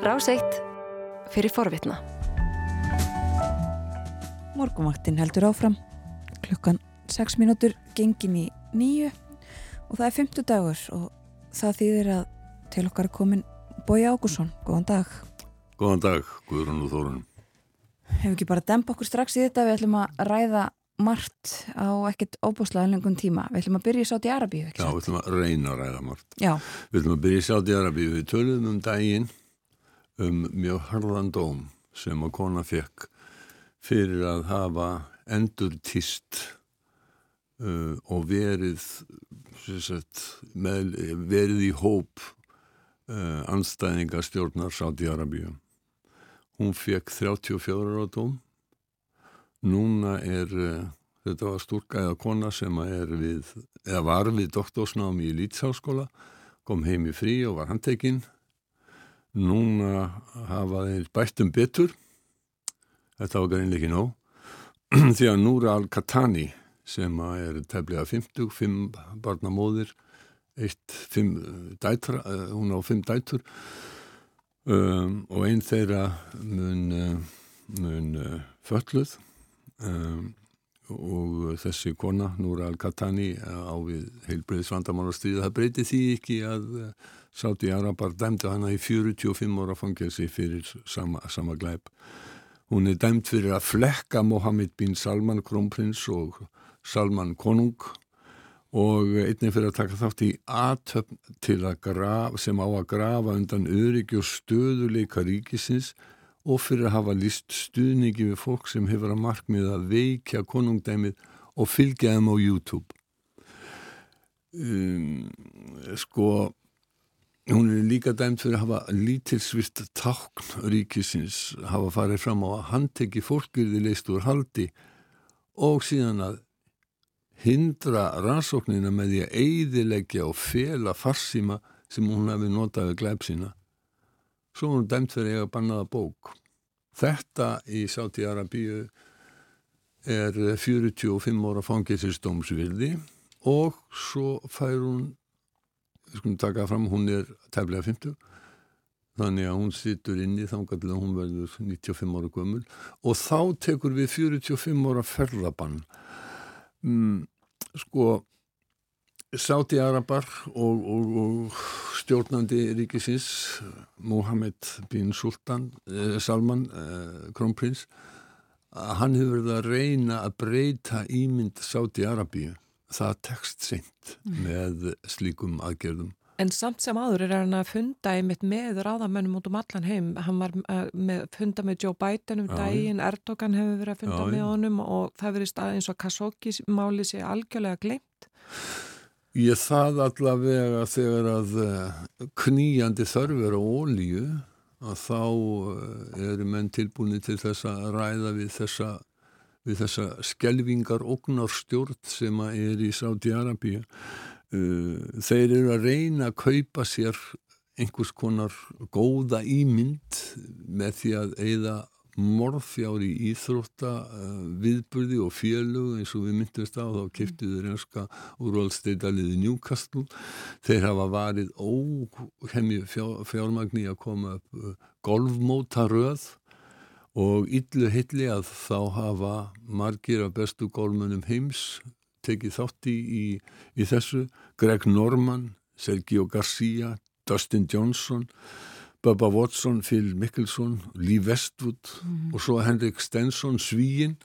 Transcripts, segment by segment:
Ráseitt fyrir forvitna. Morgumvaktin heldur áfram. Klukkan 6 mínútur gengin í nýju og það er 50 dagur og það þýðir að til okkar er komin Bói Ágússon. Góðan dag. Góðan dag, Guðrún og Þórun. Hefur ekki bara dempa okkur strax í þetta, við ætlum að ræða margt á ekkert óbúslega lengun tíma. Við ætlum að byrja í Sáti Arabíu, ekki Já, við ætlum að reyna að ræða margt. Já, Við ætlum að byrja í Sáti-Arabíu. Við töluðum um daginn um mjög harðan dóm sem að kona fekk fyrir að hafa endur týst uh, og verið, sagt, með, verið í hóp uh, anstæðinga stjórnar Sáti-Arabíu. Hún fekk 34 ára dóm. Núna er, uh, þetta var stúrka eða kona sem við, var við doktorsnámi í Lýtsháskóla, kom heim í frí og var handtekinn. Núna hafa þeir bættum betur, þetta var greinlega ekki nóg, því að Núra Al-Katani sem er tefnilega 50, 5 barnamóðir, eitt, 5 dætra, uh, hún á 5 dætur um, og einn þeirra mun, uh, mun uh, fölluð um, og þessi kona, Núra Al-Katani á við heilbreyðis vandamálastíði, það breyti því ekki að Sáti Arabar dæmdi hana í 45 ára fangelsi fyrir sama, sama glæp. Hún er dæmt fyrir að flekka Mohammed bin Salman krónprins og Salman konung og einnig fyrir að taka þátt í aðtöfn til að grafa, sem á að grafa undan öryggi og stöðuleika ríkisins og fyrir að hafa list stuðningi við fólk sem hefur að markmið að veikja konungdæmið og fylgja þeim á YouTube. Um, sko, hún er líka dæmt fyrir að hafa lítilsvist tákn ríkisins, hafa farið fram á að handteki fólkirði leist úr haldi og síðan að hindra rannsóknina með því að eidilegja og fela farsíma sem hún hefði notað við glæp sína. Svo hún dæmt fyrir að eiga bannaða bók. Þetta í Sáti Arabíu er 45 ára fangilsistómsvildi og svo fær hún, skulum taka fram, hún er tefnilega 50, þannig að hún situr inni þangar til að hún verður 95 ára gömul og þá tekur við 45 ára ferðabann. Mm, sko, Sáti Arabar og, og, og stjórnandi ríkisins Mohammed bin Sultan eh, Salman, eh, krónprins að hann hefur verið að reyna að breyta ímynd Sáti Arabíu það tekst seint með slíkum aðgerðum En samt sem áður er hann að funda einmitt með ráðamönnum út um allan heim. Hann var uh, með, funda með Joe Biden um Já. daginn, Erdogan hefur verið að funda Já, með honum og það verið stað eins og Khashoggi máli sé algjörlega glemt. Ég það allavega þegar að eh, knýjandi þörfur á ólíu að þá eh, eru menn tilbúinni til þess að ræða við þessa, við þessa skelvingar ógnarstjórn sem er í Sáti-Arabíu. Þeir eru að reyna að kaupa sér einhvers konar góða ímynd með því að eigða morðfjár í íþrótta uh, viðburði og félög eins og við myndumst á þá kiptuðu reynska úrvaldsteitaliði Newcastle þeir hafa varið óhemmi fjár, fjármagni að koma upp uh, golfmótaröð og illu hilli að þá hafa margir af bestu golfmönnum heims tekið þátt í, í, þessu. Greg Norman, Sergio Garcia Dustin Johnson Bubba Watson, Phil Mickelson Lee Westwood og svo Henrik Stenson, Svíin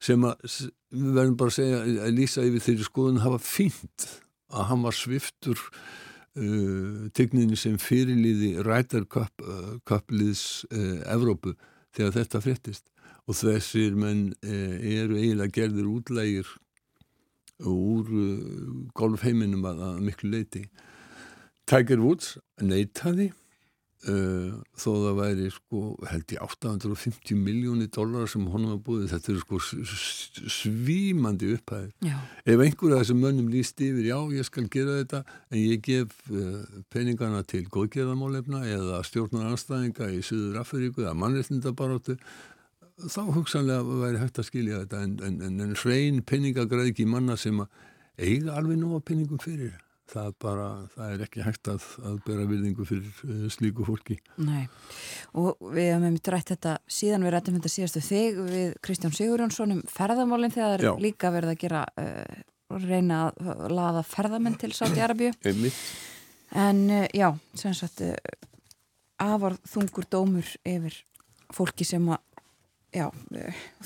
sem að, við verðum bara að segja að lýsa yfir þeirri skoðun hafa fínt að hann var sviftur uh, tegninni sem fyrirliði Ryder Cup, uh, uh, Evrópu þegar þetta fréttist. Og þessir menn uh, eru eiginlega gerðir útlægir úr uh, golfheiminum að, miklu leiti Tiger Woods neitaði uh, þó það væri sko held ég 850 miljóni dólar sem honum var búið þetta er sko svímandi upphæðir. Já. ef einhverja þessum mönnum líst yfir já ég skal gera þetta en ég gef uh, peningana til góðgerðamálefna eða stjórnar anstæðinga í Suður Afríku eða mannréttindabaróttu þá hugsanlega væri hægt að skilja þetta en, en, en, en hrein peningagræðki manna sem eiga alveg nóga peningum fyrir. það bara, það er ekki hægt að, að bera virðingu fyrir uh, slíku fólki. Nei, og við hefum einmitt rætt þetta síðan við rættum þetta síðastu þig við Kristján Sigurjónsson um ferðamálinn þegar það er líka verið að gera uh, reyna að laða ferðamenn til Sáti Arabíu. Einmitt. En uh, já, sem sagt uh, afar þungur dómur yfir fólki sem að já,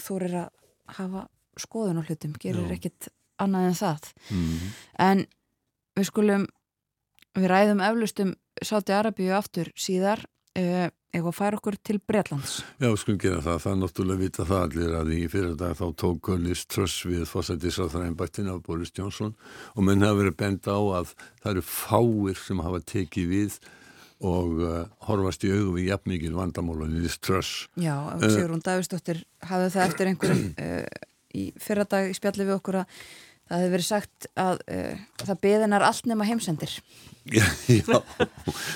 þú er að hafa skoðun á hlutum, gerir Já. ekkit annað en það. Mm. En við skulum, við ræðum eflustum Sáti Arabíu aftur síðar uh, eða færa okkur til Bretlands. Já, skulum gera það. Það er náttúrulega vita það allir að í fyrir dag þá tók Liz Truss við fósættisáþræðinbættin af Boris Johnson og menn hafa verið bend á að það eru fáir sem hafa tekið við og uh, horfast í augu við jafnmikil vandamál og Liz Truss. Já, Sigrún Davistóttir hafði það eftir einhverjum uh, í fyrradag í spjalli við okkur að það hefði verið sagt að uh, það beðinar allt nema heimsendir. Já, já,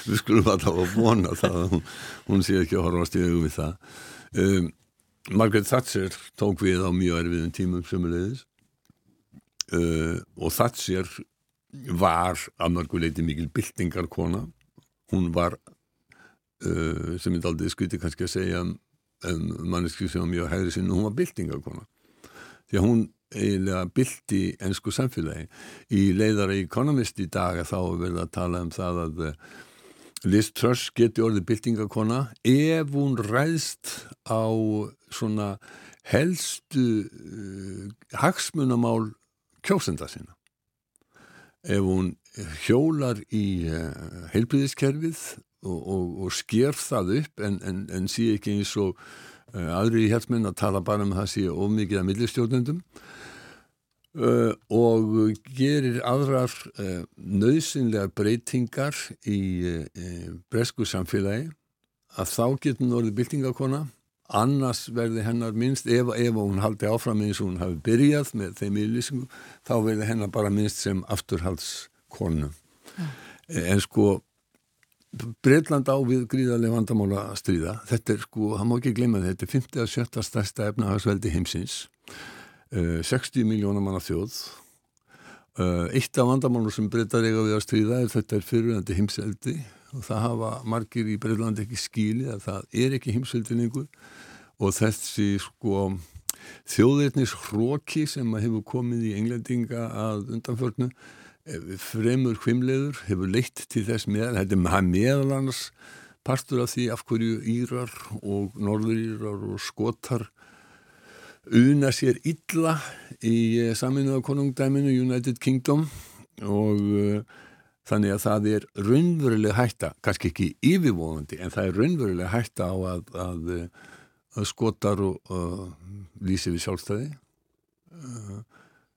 við skulum að vona það að hún, hún sé ekki að horfast í augu við það. Um, Margaret Thatcher tók við á mjög erfiðum tímum sömulegðis uh, og Thatcher var að mörguleiti mikil byltingarkona. Hún var, uh, sem ég aldrei skuti kannski að segja um, um manneski sem var mjög hægri sinni, hún var byltingarkona. Því að hún eiginlega bylti ennsku samfélagi. Í leiðara Economist í dag þá er verið að tala um það að eh, Liz Truss geti orðið byltingakona ef hún ræðst á svona helstu uh, hagsmunamál kjósenda sína. Ef hún hjólar í uh, heilbriðiskerfið og, og, og sker það upp en, en, en sé ekki eins og aðri í hértmenn að tala bara um það sé ómikið að millistjórnendum. Uh, og gerir aðrar uh, nöðsynlegar breytingar í bresku samfélagi. Að þá getur hún orðið byltingakona. Annars verði hennar minnst ef, ef hún haldi áfram eins og hún hafi byrjað með þeim yfirlýsingum þá verði hennar bara minnst sem afturhaldskonu en sko Breitland á við gríðarlega vandamála að stríða. Þetta er sko, það má ekki glemja þetta, þetta er 50 að 70 stærsta efnahagsveldi heimsins, uh, 60 miljónar manna þjóð. Uh, eitt af vandamálum sem breytar eiga við að stríða er þetta er fyrirvændi heimseldi og það hafa margir í Breitland ekki skilið að það er ekki heimseldi lengur og þessi sko þjóðirnis hróki sem hefur komið í englendinga að undanförnu fremur hvimleður hefur leitt til þess meðal, þetta er meðal annars partur af því af hverju Írar og Norður-Írar og Skotar una sér illa í saminuða konungdæminu United Kingdom. Og uh, þannig að það er raunveruleg hætta, kannski ekki yfirvóðandi en það er raunveruleg hætta á að, að, að Skotar og uh, lýsi við sjálfstæði. Uh,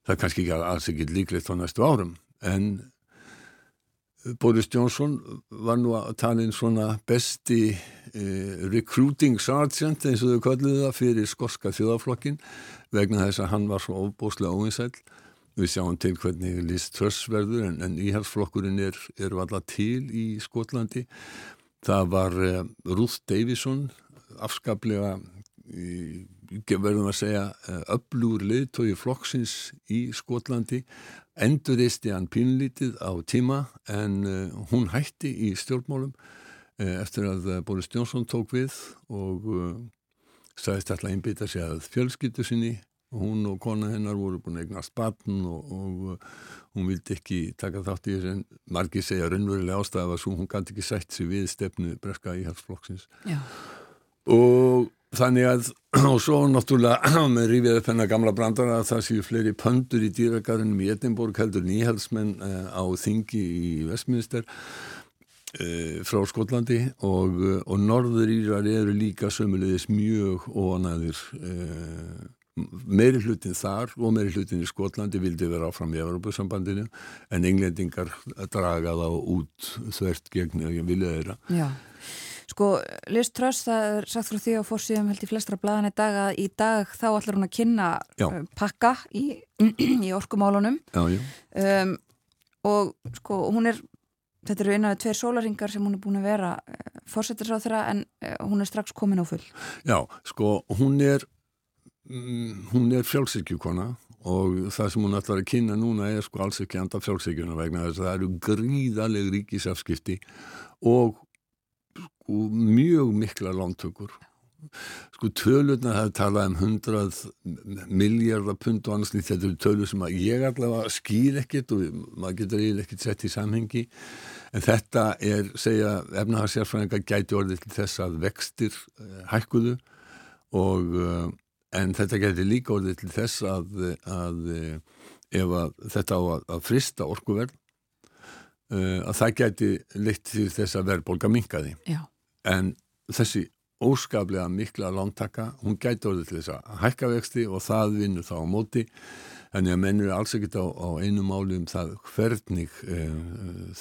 það er kannski ekki alls ekki líklegt á næstu árum en Boris Johnson var nú að tala inn svona besti eh, recruiting sergeant eins og þau kalluðu það fyrir skorska þjóðaflokkin vegna þess að hann var svo óbúslega óvinsæl við sjáum til hvernig Liz Truss verður en, en íhalsflokkurinn er, er alltaf til í Skotlandi. Það var eh, Ruth Davison afskaplega í verðum að segja öflugur leiðtói flokksins í Skotlandi. Enduristi hann pínlítið á tíma en uh, hún hætti í stjórnmálum uh, eftir að Boris Johnson tók við og sagðist alltaf einbytta sig að fjölskyttu sinni. Hún og kona hennar voru búin að eignast batn og, og hún vildi ekki taka þátt í þessu en margir segja raunverulega ástæða að hún gæti ekki sætt sig við stefnu breska íhalsflokksins og Þannig að, og svo náttúrulega með rífið upp hennar gamla brandara að það séu fleiri pöndur í dýragarðinum í Edinborg heldur nýhalsmenn uh, á þingi í Vestminster uh, frá Skotlandi og, uh, og norður írar eru líka sömulegis mjög óanæðir meiri hlutin þar og meiri hlutin í Skotlandi vildi vera áfram í Európa-sambandinu en englendingar draga þá út þvert gegn vilja þeirra. Já. Sko, Liz Truss, það er sagt frá því á fórsíðum held í flestra blaðan í dag að í dag þá ætlar hún að kynna já. pakka í, í orkumálunum já, já. Um, og sko, hún er þetta eru eina af tveir sólaringar sem hún er búin að vera uh, fórsettisráð þeirra en uh, hún er strax komin á full Já, sko, hún er mm, hún er frjálsirkjúkona og það sem hún ætlar að kynna núna er sko alls ekki anda frjálfsíkjuna vegna þess að það eru gríðaleg ríkisafskipti og sko, mjög mikla lántökur. Sko tölurna það talað um hundrað miljardar pund og annars þetta eru tölur sem ég allavega skýr ekkit og maður getur eiginlega ekkit sett í samhengi. En þetta er, segja efnahagsjárfræðingar gæti orðið til þess að vextir uh, hækkuðu og uh, en þetta gæti líka orðið til þess að, að uh, ef að þetta á að, að frista orkuverð að það gæti litt til þess að verðbólka minkaði en þessi óskaplega mikla lántaka, hún gæti orðið til þess að hækka vexti og það vinnur þá á móti, en ég mennur alls ekkit á, á einu máli um það hvernig eh,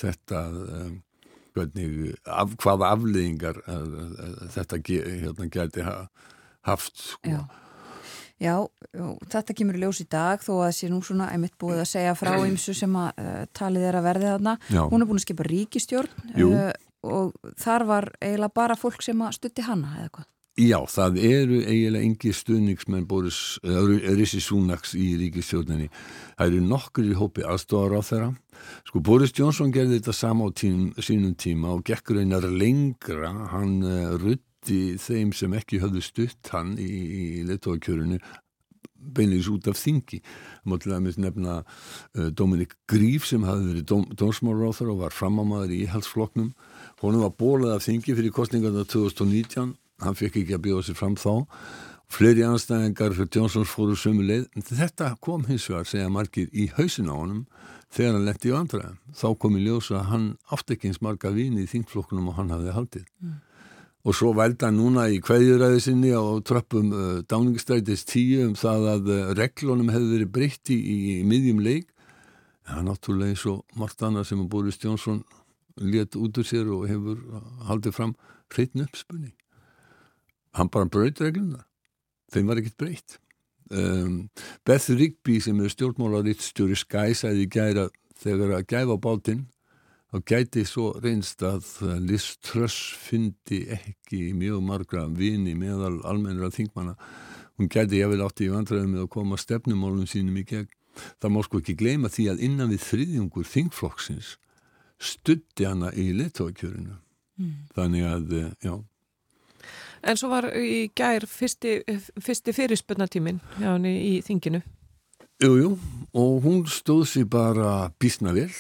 þetta eh, hvernig, af, hvaða afleðingar eh, þetta hérna, gæti ha, haft sko. Já. Já, þetta kemur ljós í dag þó að sé nú svona einmitt búið að segja frá ymsu sem að uh, talið er að verði þarna. Já. Hún er búin að skipa ríkistjórn uh, og þar var eiginlega bara fólk sem að stutti hana eða hvað? Já, það eru eiginlega engi stuðningsmenn Boris Rissi Súnaks í ríkistjórninni. Það eru nokkur í hópi aðstofar á þeirra. Sko Boris Johnson gerði þetta sama á tím, sínum tíma og gekkur einar lengra. Hann uh, rutti þeim sem ekki höfðu stutt hann í, í letóakjörunu beinlegs út af þingi. Mátti að nefna uh, Dominik Gríf sem hafði verið dóm, dómsmálráþur og var framámaður í íhaldsfloknum. Hún var bólað af þingi fyrir kostningarna 2019. Hann fekk ekki að bjóða sér fram þá. Fleiri anstæðingar fyrir Jónsons fóru sömu leið. En þetta kom hins vegar, segja margir, í hausin á honum þegar hann letti í andra. Þá kom í ljósa að hann átt ekki eins marga vini í þingflokkunum og hann hafði haldið. Mm og svo velda núna í kveðjuræði sinni á tröppum uh, dáningstrætis tíu um það að uh, reglunum hefði verið breytti í, í, miðjum leik en er náttúrulega eins og margt annað sem að Boris Jónsson let út úr sér og hefur haldið fram hreitn uppspunni hann bara breyt regluna þeim var ekkert breytt. Um, Beth Rigby sem er stjórnmálaritt stjóri skæsaði í gæra þegar að gæfa bátinn þá gæti svo reynst að Liz Truss fyndi ekki mjög margra vini meðal almennir að þingmanna. Hún gæti ég vel átti í vandræðum með að koma stefnumálum sínum í gegn. Það má sko ekki gleyma því að innan við þriðjungur þingflokksins stutti hana í letóakjörinu mm. þannig að, eh, já. En svo var í gær fyrsti, fyrsti fyrirspunnatímin hjá henni í þinginu. Jújú, jú, og hún stóð sér bara bísna vel.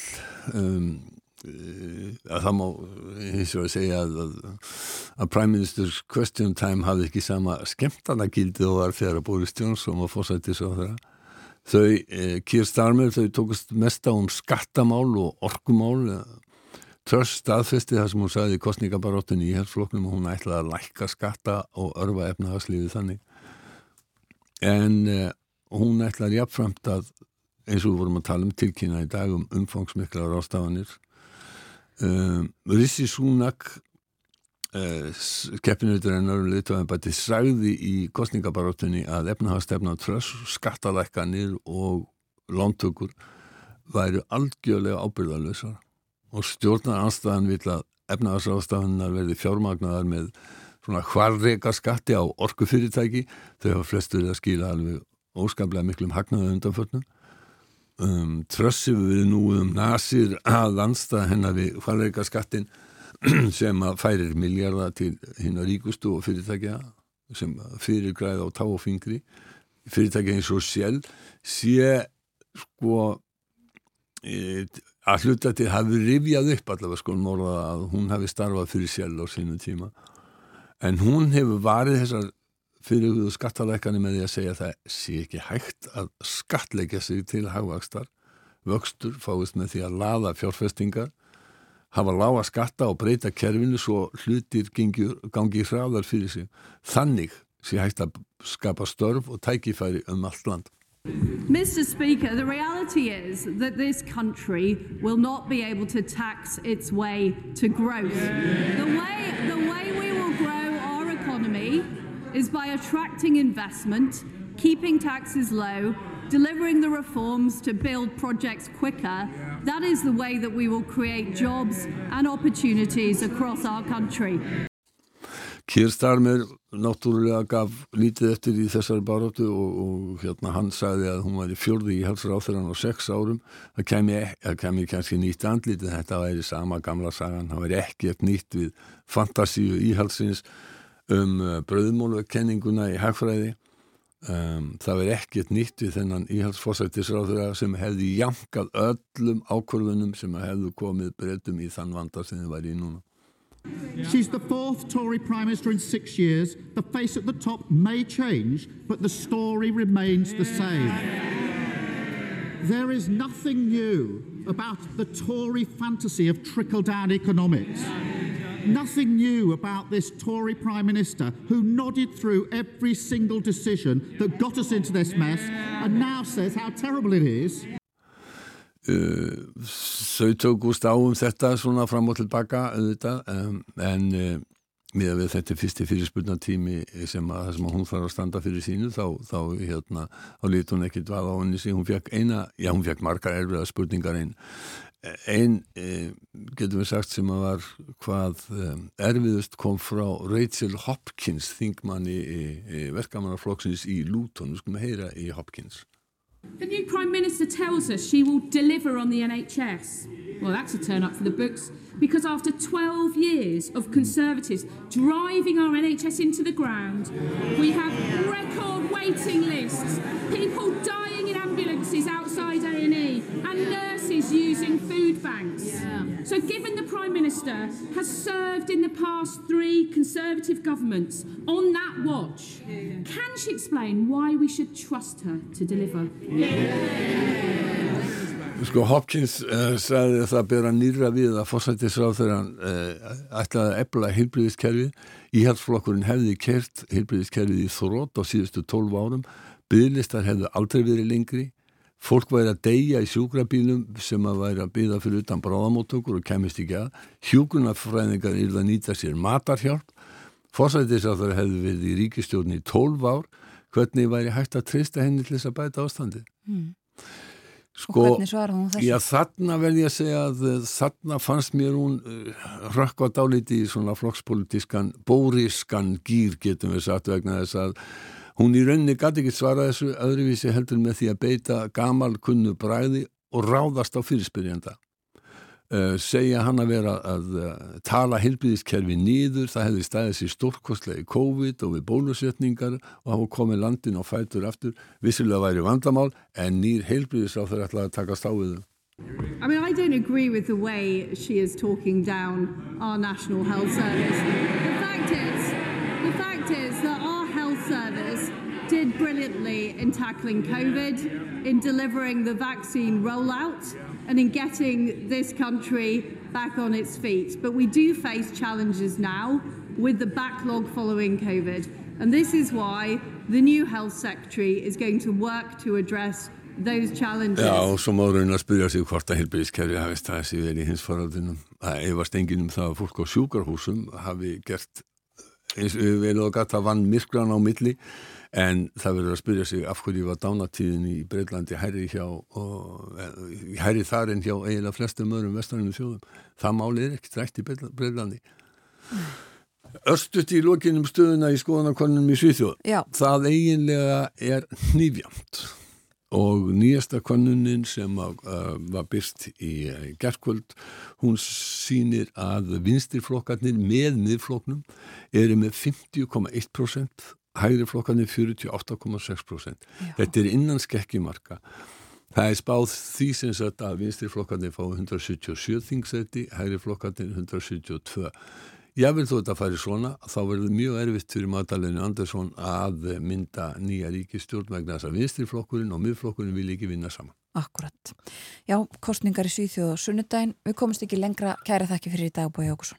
Um, Eh, að það má eins og að segja að, að, að Prime Minister's Question Time hafði ekki sama skemmtana gildi og var þegar að Boris Johnson var fórsættis á þeirra þau, eh, Keir Starmer þau tókast mest á um skattamál og orkumál Truss staðfesti það sem hún sagði í kostningabaróttunni í hersfloknum og hún ætlaði að lækka skatta og örfa efnahagslífið þannig. En eh, hún ætlaði jafnframt að eins og við vorum að tala um tilkynna í dag um umfangsmiklar ástafanir Um, Rissi Súnak keppinautur en öru liðtöðanbætti sagði í kostningabaróttunni að efnahagstefna tröss, skattalækkanir og lántökur væru algjörlega ábyrðalösar og stjórnar anstæðan vil að efnahagsráðstafannar verði fjármagnar með svona hvarreika skatti á orkufyrirtæki. Þau hafa flestur að skila alveg óskaplega miklum hagnaðu undanförnum um, trössi við nú um nasir að landsta hennar við hvalreika skattin sem að færir miljardar til hinn að ríkustu og fyrirtækja sem fyrir græða á tá og fingri. Fyrirtækja eins og sjálf sé sko e, að hluta til hafi rifjað upp allavega sko að hún hafi starfað fyrir sjálf á sinu tíma. En hún hefur varið þessar fyrirhuguðu skattalækani með því að segja að það sé ekki hægt að skattleika sig til hagvakstar vöxtur fáist með því að laða fjárfestingar hafa lága skatta og breyta kerfinu svo hlutir gengi, gangi hraðar fyrir sig þannig sé hægt að skapa störf og tækifæri um allt land Mr. Speaker, the reality is that this country will not be able to tax its way to growth. The way, the way we will grow our economy is by attracting investment, keeping taxes low, delivering the reforms to build projects quicker. That is the way that we will create jobs and opportunities across our country. Kirstarmer náttúrulega gaf lítið eftir í þessari baróttu og, og hérna hann sagði að hún var í fjörði í halsráþurann á sex árum. Það kemi, það kemi kannski nýtt andlítið þetta væri sama gamla sagan. Það væri ekkert nýtt við fantasíu íhalsins um uh, bröðmólvekenninguna í hagfræði um, það væri ekkert nýtt við þennan íhalsforsættisráþura sem hefði jankað öllum ákvörðunum sem hefðu komið breytum í þann vandar sem þið væri í núna She's the fourth Tory Prime Minister in six years. The face at the top may change, but the story remains the same. There is nothing new about the Tory fantasy of trickle down economics. Nothing new about this Tory Prime Minister who nodded through every single decision that got us into this mess and now says how terrible it is. þau tókust á um þetta svona fram og tilbaka um, en uh, með að við þetta fyrsti fyrirspurnatími sem að, sem að hún þarf að standa fyrir sínu þá, þá hérna, þá lít hún ekkit vað á henni síðan hún fekk eina, já hún fekk margar erfiða spurningar einn einn e, getum við sagt sem að var hvað e, erfiðust kom frá Rachel Hopkins þingmanni í, í verkamannarflokksins í Luton, við skulum heyra í Hopkins. The new Prime Minister tells us she will deliver on the NHS. Well, that's a turn up for the books because after 12 years of Conservatives driving our NHS into the ground, we have record waiting lists, people dying in ambulances outside A&E, and using food banks. Yeah. So given the Prime Minister has served in the past three Conservative governments on that watch, yeah. can she explain why we should trust her to deliver? Sko Hopkins uh, sagði að það bera nýra við að fórsættisráð þegar hann uh, ætlaði að ebla heilbríðiskerfið. Íhalsflokkurinn hefði kert heilbríðiskerfið í þrótt á síðustu 12 árum. Byðlistar hefði aldrei verið lengri. Fólk væri að deyja í sjúkrabílum sem að væri að byða fyrir utan bráðamóttökur og kemist ekki að. Hjúkunarfræðingar er að nýta sér matarhjálp. Fórsættisráð þegar hefði verið í ríkistjórn í 12 ár. Hvernig væri hægt að treysta henni til þess að bæta ástandi? Mm. Sko, og hvernig svarði hún þessu? Já, þarna verði ég að segja að eh, þarna fannst mér hún uh, rökkva dáliti í svona flokkspolitískan, bóriskan gýr getum við sagt vegna þess að hún í rauninni gæti ekki svara þessu öðruvísi heldur með því að beita gamal kunnu bræði og ráðast á fyrirspyrjanda. Uh, segja hann að vera að uh, tala heilbíðiskerfi nýður, það hefði stórkostlega í COVID og við bólusetningar og hafa komið landin og fætur aftur, vissilega væri vandamál en nýr þeirra ætlaði að taka stáðið I mean, I don't agree with the way she is talking down our National Health Service. The fact is, brilliantly in tackling COVID, in delivering the vaccine rollout, and in getting this country back on its feet. But we do face challenges now with the backlog following COVID. And this is why the new health secretary is going to work to address those challenges. Já, og svo máurinn að spyrja sig hvort að helbæðiskerfi hafi staðið sér verið í hins faraldinum. Það efast enginn um það að fólk á sjúkarhúsum hafi gert eins og við erum að gata vann myrkran á milli en það verður að spyrja sig af hverju var dánatíðin í Breitlandi hæri hjá hæri þar en hjá eiginlega flestum öðrum vestaninu þjóðum? Það máli er ekki drætt í Breitlandi Örstut í lokinum stöðuna í skoðanakonunum í Svíþjóð. Já. það eiginlega er nýfjamt. Og nýjasta konunin sem að, uh, var byrst í uh, gerðkvöld, hún sínir að vinstirflokkarnir með miðfloknum eru með 50,1% hægri flokkarnir 48,6%. Þetta er innan skekkimarka. Það er spáð því sem sagt að vinstri flokkarnir fá 177 þingsæti, hægri flokkarnir 172. Ég vil þó þetta færi svona, þá verður mjög erfitt fyrir Magdalenu Andersson að mynda nýja ríkistjórn vegna þess að vinstri flokkurinn og miðflokkurinn vil ekki vinna saman. Akkurat. Já, kostningar í Svíþjóð og Sunnudaginn. Við komumst ekki lengra. Kæra þakki fyrir í dag, Bói Jókusson.